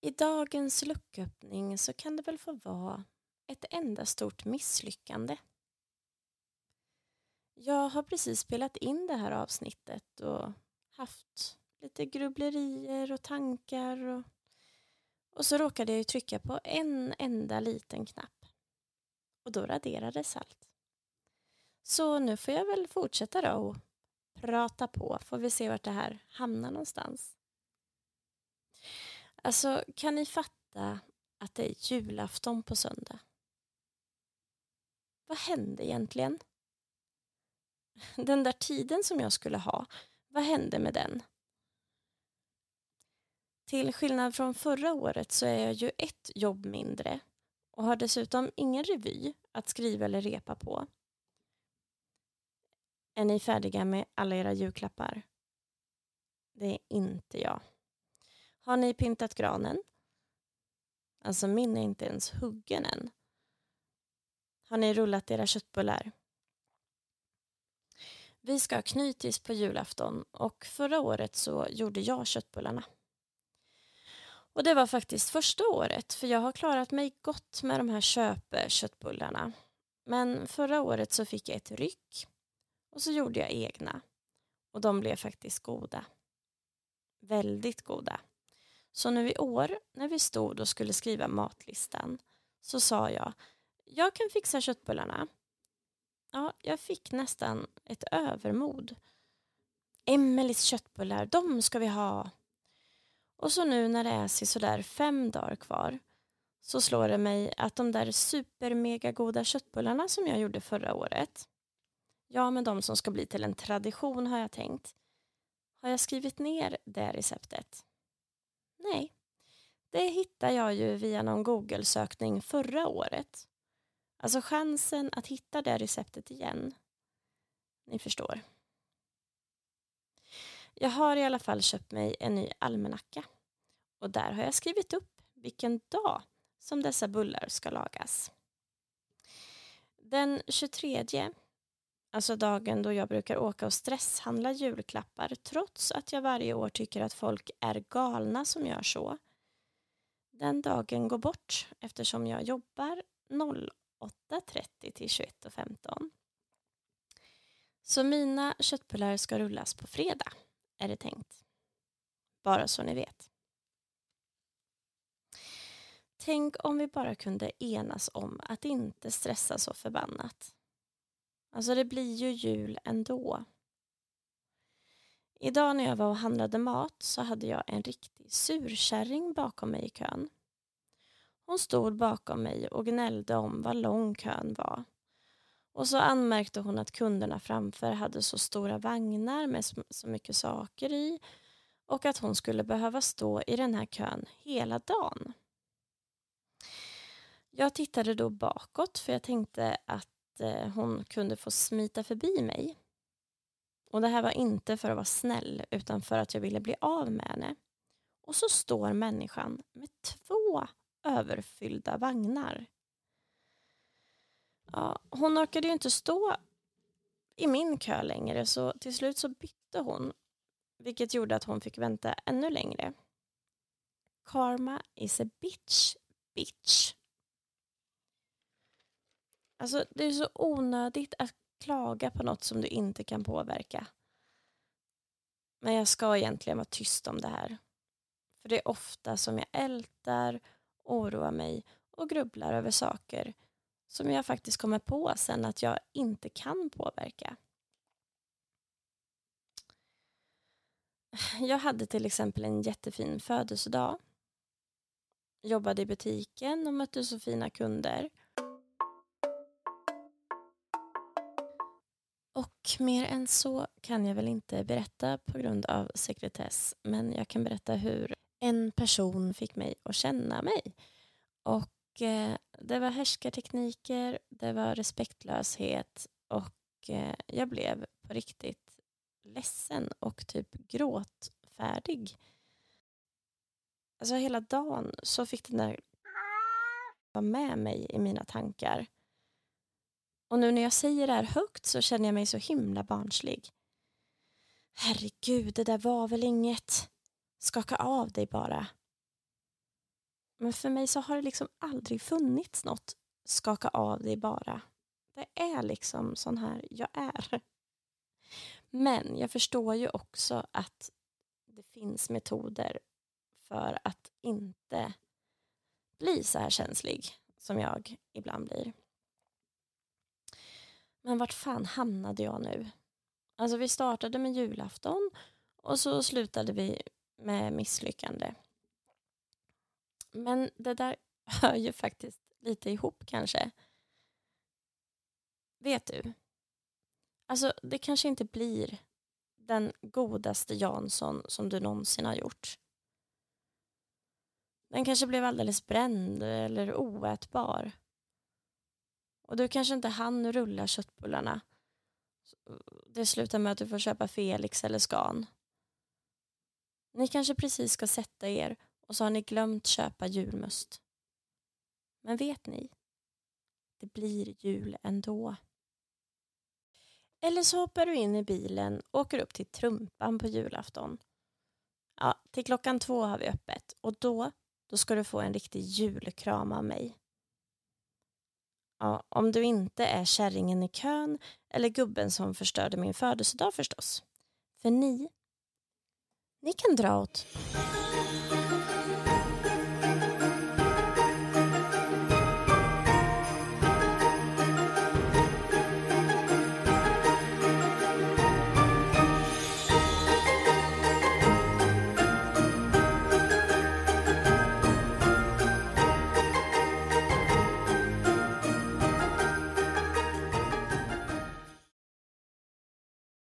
I dagens lucköppning så kan det väl få vara ett enda stort misslyckande. Jag har precis spelat in det här avsnittet och haft lite grubblerier och tankar och, och så råkade jag ju trycka på en enda liten knapp och då raderades allt. Så nu får jag väl fortsätta då och prata på får vi se vart det här hamnar någonstans. Alltså, kan ni fatta att det är julafton på söndag? Vad hände egentligen? Den där tiden som jag skulle ha, vad hände med den? Till skillnad från förra året så är jag ju ett jobb mindre och har dessutom ingen revy att skriva eller repa på. Är ni färdiga med alla era julklappar? Det är inte jag. Har ni pyntat granen? Alltså min är inte ens huggen än. Har ni rullat era köttbullar? Vi ska ha knytis på julafton och förra året så gjorde jag köttbullarna. Och det var faktiskt första året för jag har klarat mig gott med de här köpeköttbullarna. Men förra året så fick jag ett ryck och så gjorde jag egna och de blev faktiskt goda. Väldigt goda. Så nu i år när vi stod och skulle skriva matlistan så sa jag jag kan fixa köttbullarna. Ja, jag fick nästan ett övermod. Emelies köttbullar, de ska vi ha. Och så nu när det är sådär fem dagar kvar så slår det mig att de där supermega goda köttbullarna som jag gjorde förra året Ja, men de som ska bli till en tradition har jag tänkt. Har jag skrivit ner det receptet? Nej, det hittade jag ju via någon Google-sökning förra året. Alltså chansen att hitta det receptet igen. Ni förstår. Jag har i alla fall köpt mig en ny almanacka och där har jag skrivit upp vilken dag som dessa bullar ska lagas. Den 23 Alltså dagen då jag brukar åka och stresshandla julklappar trots att jag varje år tycker att folk är galna som gör så. Den dagen går bort eftersom jag jobbar 08.30 till 21.15. Så mina köttbullar ska rullas på fredag, är det tänkt. Bara så ni vet. Tänk om vi bara kunde enas om att inte stressa så förbannat. Alltså det blir ju jul ändå. Idag när jag var och handlade mat så hade jag en riktig surkärring bakom mig i kön. Hon stod bakom mig och gnällde om vad lång kön var. Och så anmärkte hon att kunderna framför hade så stora vagnar med så mycket saker i och att hon skulle behöva stå i den här kön hela dagen. Jag tittade då bakåt för jag tänkte att eh, hon kunde få smita förbi mig. Och det här var inte för att vara snäll utan för att jag ville bli av med henne. Och så står människan med två överfyllda vagnar. Ja, hon orkade ju inte stå i min kö längre så till slut så bytte hon vilket gjorde att hon fick vänta ännu längre. Karma is a bitch, bitch. Alltså det är så onödigt att klaga på något som du inte kan påverka. Men jag ska egentligen vara tyst om det här. För det är ofta som jag ältar, oroar mig och grubblar över saker som jag faktiskt kommer på sen att jag inte kan påverka. Jag hade till exempel en jättefin födelsedag. Jobbade i butiken och mötte så fina kunder. Och mer än så kan jag väl inte berätta på grund av sekretess men jag kan berätta hur en person fick mig att känna mig. Och eh, det var härskartekniker, det var respektlöshet och eh, jag blev på riktigt ledsen och typ gråtfärdig. Alltså hela dagen så fick den där vara med mig i mina tankar. Och nu när jag säger det här högt så känner jag mig så himla barnslig. Herregud, det där var väl inget. Skaka av dig bara. Men för mig så har det liksom aldrig funnits något skaka av dig bara. Det är liksom sån här jag är. Men jag förstår ju också att det finns metoder för att inte bli så här känslig som jag ibland blir. Men vart fan hamnade jag nu? Alltså vi startade med julafton och så slutade vi med misslyckande. Men det där hör ju faktiskt lite ihop kanske. Vet du? Alltså det kanske inte blir den godaste Jansson som du någonsin har gjort. Den kanske blev alldeles bränd eller oätbar. Och du kanske inte hann rulla köttbullarna. Det slutar med att du får köpa Felix eller Scan. Ni kanske precis ska sätta er och så har ni glömt köpa julmust. Men vet ni? Det blir jul ändå. Eller så hoppar du in i bilen och åker upp till Trumpan på julafton. Ja, till klockan två har vi öppet och då, då ska du få en riktig julkram av mig. Ja, om du inte är kärringen i kön eller gubben som förstörde min födelsedag förstås. För ni, ni kan dra åt